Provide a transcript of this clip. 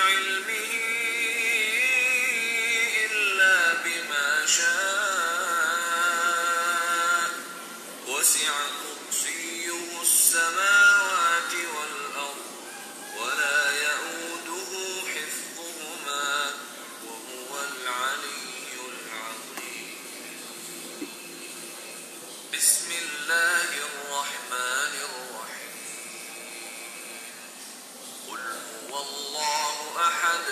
علمه إلا بما شاء. وسع كرسيه السماوات والأرض ولا يؤوده حفظهما وهو العلي العظيم. بسم الله الرحمن الرحيم. قل هو الله أحد